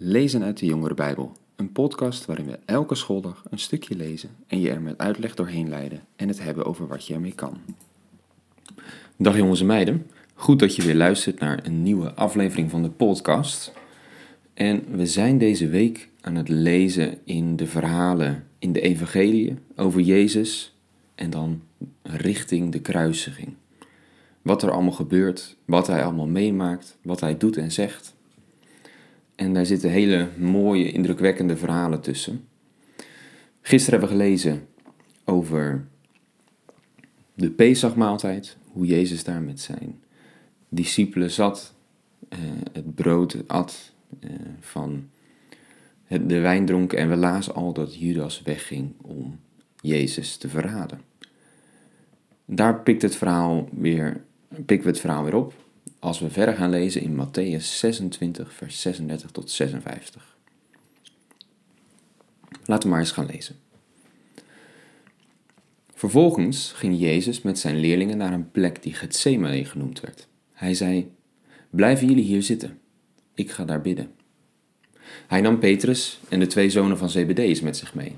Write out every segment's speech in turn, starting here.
Lezen uit de Jongere Bijbel, een podcast waarin we elke schooldag een stukje lezen en je er met uitleg doorheen leiden en het hebben over wat je ermee kan. Dag jongens en meiden, goed dat je weer luistert naar een nieuwe aflevering van de podcast. En we zijn deze week aan het lezen in de verhalen in de Evangelie over Jezus en dan richting de kruisiging. Wat er allemaal gebeurt, wat hij allemaal meemaakt, wat hij doet en zegt. En daar zitten hele mooie, indrukwekkende verhalen tussen. Gisteren hebben we gelezen over de Pesachmaaltijd, hoe Jezus daar met zijn discipelen zat, uh, het brood at, uh, van het, de wijn dronk en we lazen al dat Judas wegging om Jezus te verraden. Daar pikt het verhaal weer, pikken we het verhaal weer op als we verder gaan lezen in Matthäus 26, vers 36 tot 56. Laten we maar eens gaan lezen. Vervolgens ging Jezus met zijn leerlingen naar een plek die Gethsemane genoemd werd. Hij zei: Blijven jullie hier zitten, ik ga daar bidden. Hij nam Petrus en de twee zonen van Zebedeus met zich mee.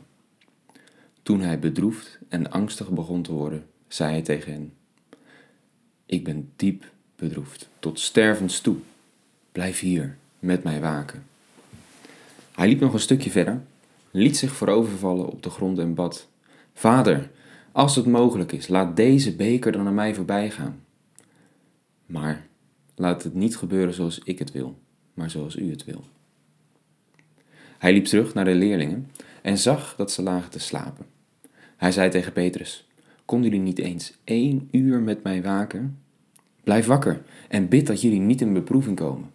Toen hij bedroefd en angstig begon te worden, zei hij tegen hen: Ik ben diep bedroefd, tot stervens toe. Blijf hier met mij waken. Hij liep nog een stukje verder, liet zich voorovervallen op de grond en bad: Vader, als het mogelijk is, laat deze beker dan aan mij voorbij gaan. Maar laat het niet gebeuren zoals ik het wil, maar zoals u het wil. Hij liep terug naar de leerlingen en zag dat ze lagen te slapen. Hij zei tegen Petrus: Konden jullie niet eens één uur met mij waken? Blijf wakker en bid dat jullie niet in beproeving komen.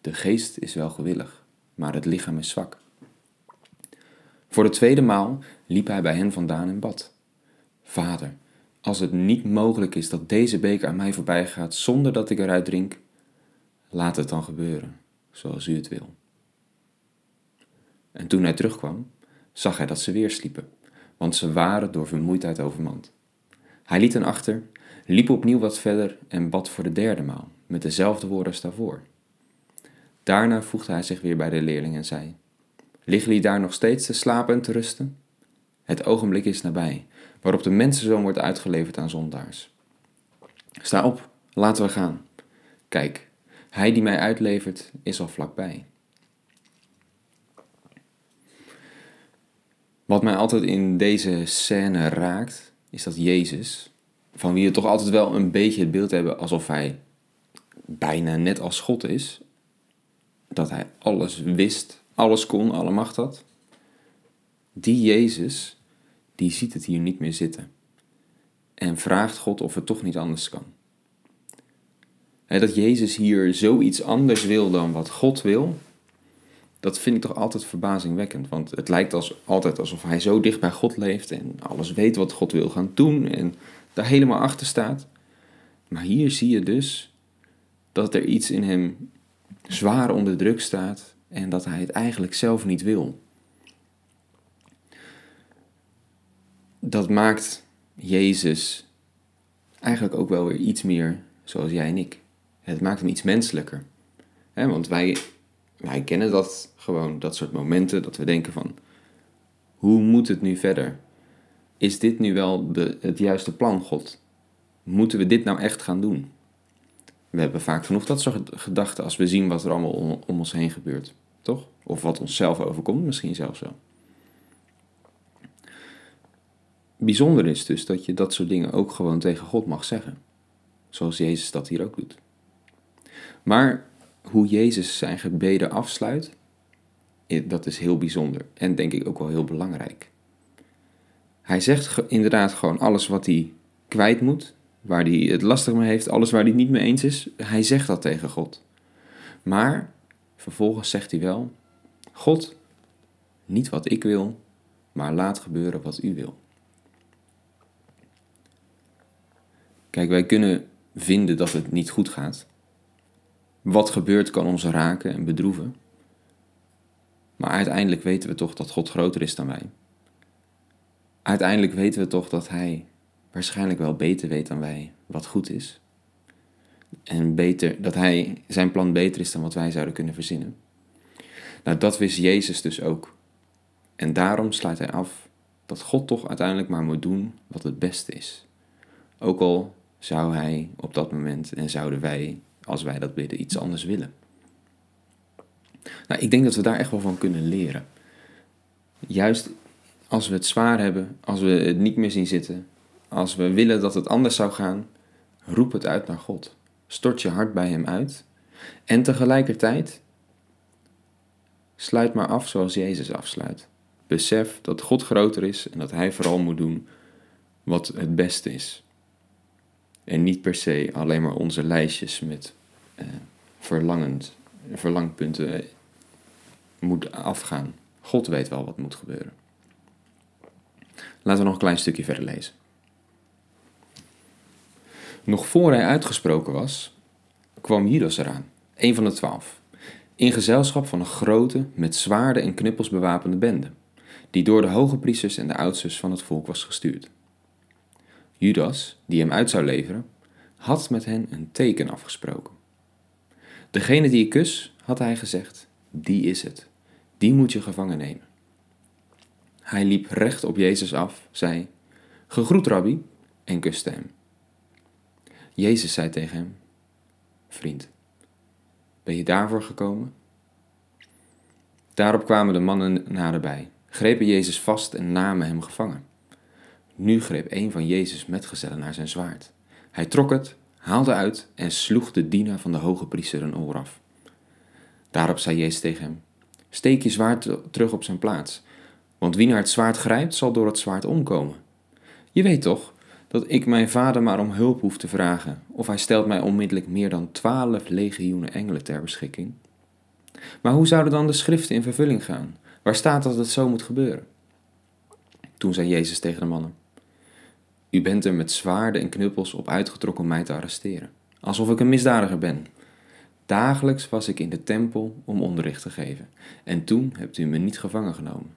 De geest is wel gewillig, maar het lichaam is zwak. Voor de tweede maal liep hij bij hen vandaan en bad. Vader, als het niet mogelijk is dat deze beker aan mij voorbij gaat zonder dat ik eruit drink, laat het dan gebeuren, zoals u het wil. En toen hij terugkwam, zag hij dat ze weer sliepen, want ze waren door vermoeidheid overmand. Hij liet hen achter liep opnieuw wat verder en bad voor de derde maal, met dezelfde woorden als daarvoor. Daarna voegde hij zich weer bij de leerling en zei: Liggen jullie daar nog steeds te slapen en te rusten? Het ogenblik is nabij, waarop de mensenzoon wordt uitgeleverd aan zondaars. Sta op, laten we gaan. Kijk, hij die mij uitlevert is al vlakbij. Wat mij altijd in deze scène raakt, is dat Jezus, van wie we toch altijd wel een beetje het beeld hebben alsof hij bijna net als God is. Dat hij alles wist, alles kon, alle macht had. Die Jezus, die ziet het hier niet meer zitten. En vraagt God of het toch niet anders kan. dat Jezus hier zoiets anders wil dan wat God wil, dat vind ik toch altijd verbazingwekkend. Want het lijkt als, altijd alsof hij zo dicht bij God leeft en alles weet wat God wil gaan doen. En daar helemaal achter staat. Maar hier zie je dus dat er iets in hem zwaar onder druk staat en dat hij het eigenlijk zelf niet wil. Dat maakt Jezus eigenlijk ook wel weer iets meer zoals jij en ik. Het maakt hem iets menselijker. want wij, wij kennen dat gewoon, dat soort momenten, dat we denken van, hoe moet het nu verder? is dit nu wel de, het juiste plan, God? Moeten we dit nou echt gaan doen? We hebben vaak genoeg dat soort gedachten als we zien wat er allemaal om, om ons heen gebeurt, toch? Of wat ons zelf overkomt, misschien zelfs wel. Bijzonder is dus dat je dat soort dingen ook gewoon tegen God mag zeggen. Zoals Jezus dat hier ook doet. Maar hoe Jezus zijn gebeden afsluit, dat is heel bijzonder en denk ik ook wel heel belangrijk. Hij zegt inderdaad gewoon alles wat hij kwijt moet, waar hij het lastig mee heeft, alles waar hij het niet mee eens is. Hij zegt dat tegen God. Maar vervolgens zegt hij wel: God, niet wat ik wil, maar laat gebeuren wat u wil. Kijk, wij kunnen vinden dat het niet goed gaat. Wat gebeurt kan ons raken en bedroeven. Maar uiteindelijk weten we toch dat God groter is dan wij uiteindelijk weten we toch dat hij waarschijnlijk wel beter weet dan wij wat goed is. En beter, dat hij zijn plan beter is dan wat wij zouden kunnen verzinnen. Nou, dat wist Jezus dus ook. En daarom sluit hij af dat God toch uiteindelijk maar moet doen wat het beste is. Ook al zou hij op dat moment en zouden wij, als wij dat bidden, iets anders willen. Nou, ik denk dat we daar echt wel van kunnen leren. Juist als we het zwaar hebben, als we het niet meer zien zitten, als we willen dat het anders zou gaan, roep het uit naar God. Stort je hart bij Hem uit. En tegelijkertijd sluit maar af zoals Jezus afsluit. Besef dat God groter is en dat Hij vooral moet doen wat het beste is. En niet per se alleen maar onze lijstjes met eh, verlangend, verlangpunten moet afgaan. God weet wel wat moet gebeuren. Laten we nog een klein stukje verder lezen. Nog voor hij uitgesproken was, kwam Judas eraan, een van de twaalf, in gezelschap van een grote, met zwaarden en knuppels bewapende bende, die door de hoge priesters en de oudsters van het volk was gestuurd. Judas, die hem uit zou leveren, had met hen een teken afgesproken. Degene die ik kus, had hij gezegd, die is het, die moet je gevangen nemen. Hij liep recht op Jezus af, zei: Gegroet, rabbi, en kuste hem. Jezus zei tegen hem: Vriend, ben je daarvoor gekomen? Daarop kwamen de mannen naderbij, grepen Jezus vast en namen hem gevangen. Nu greep een van Jezus' metgezellen naar zijn zwaard. Hij trok het, haalde uit en sloeg de dienaar van de hoge priester een oor af. Daarop zei Jezus tegen hem: Steek je zwaard terug op zijn plaats, want wie naar het zwaard grijpt, zal door het zwaard omkomen. Je weet toch dat ik mijn vader maar om hulp hoef te vragen, of hij stelt mij onmiddellijk meer dan twaalf legioenen engelen ter beschikking. Maar hoe zouden dan de schriften in vervulling gaan? Waar staat dat het zo moet gebeuren? Toen zei Jezus tegen de mannen: U bent er met zwaarden en knuppels op uitgetrokken om mij te arresteren, alsof ik een misdadiger ben. Dagelijks was ik in de tempel om onderricht te geven, en toen hebt u me niet gevangen genomen.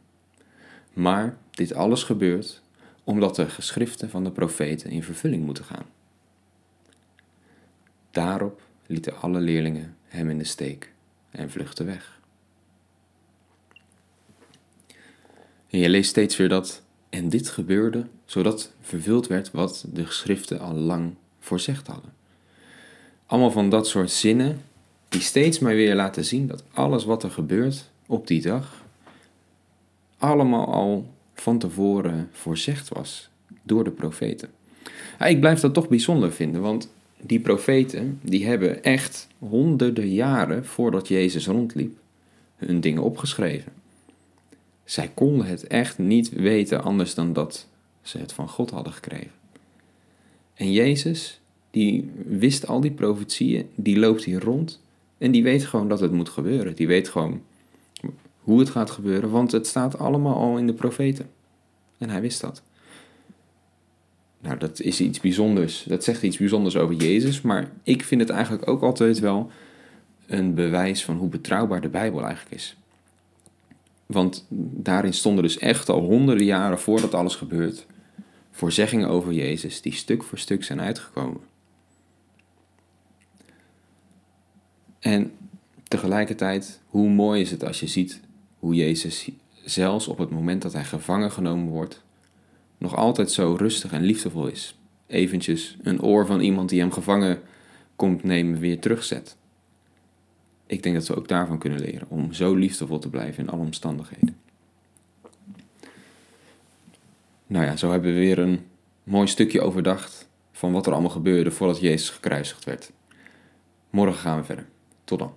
Maar dit alles gebeurt omdat de geschriften van de profeten in vervulling moeten gaan. Daarop lieten alle leerlingen hem in de steek en vluchtten weg. En je leest steeds weer dat, en dit gebeurde zodat vervuld werd wat de geschriften al lang voorzegd hadden. Allemaal van dat soort zinnen die steeds maar weer laten zien dat alles wat er gebeurt op die dag, allemaal al van tevoren voorzegd was door de profeten. ik blijf dat toch bijzonder vinden, want die profeten die hebben echt honderden jaren voordat Jezus rondliep hun dingen opgeschreven. Zij konden het echt niet weten anders dan dat ze het van God hadden gekregen. En Jezus, die wist al die profetieën, die loopt hier rond en die weet gewoon dat het moet gebeuren. Die weet gewoon hoe het gaat gebeuren, want het staat allemaal al in de profeten. En hij wist dat. Nou, dat is iets bijzonders. Dat zegt iets bijzonders over Jezus, maar ik vind het eigenlijk ook altijd wel een bewijs van hoe betrouwbaar de Bijbel eigenlijk is. Want daarin stonden dus echt al honderden jaren voordat alles gebeurt, voorzeggingen over Jezus die stuk voor stuk zijn uitgekomen. En tegelijkertijd, hoe mooi is het als je ziet hoe Jezus zelfs op het moment dat hij gevangen genomen wordt, nog altijd zo rustig en liefdevol is. Eventjes een oor van iemand die hem gevangen komt nemen weer terugzet. Ik denk dat we ook daarvan kunnen leren, om zo liefdevol te blijven in alle omstandigheden. Nou ja, zo hebben we weer een mooi stukje overdacht van wat er allemaal gebeurde voordat Jezus gekruisigd werd. Morgen gaan we verder. Tot dan.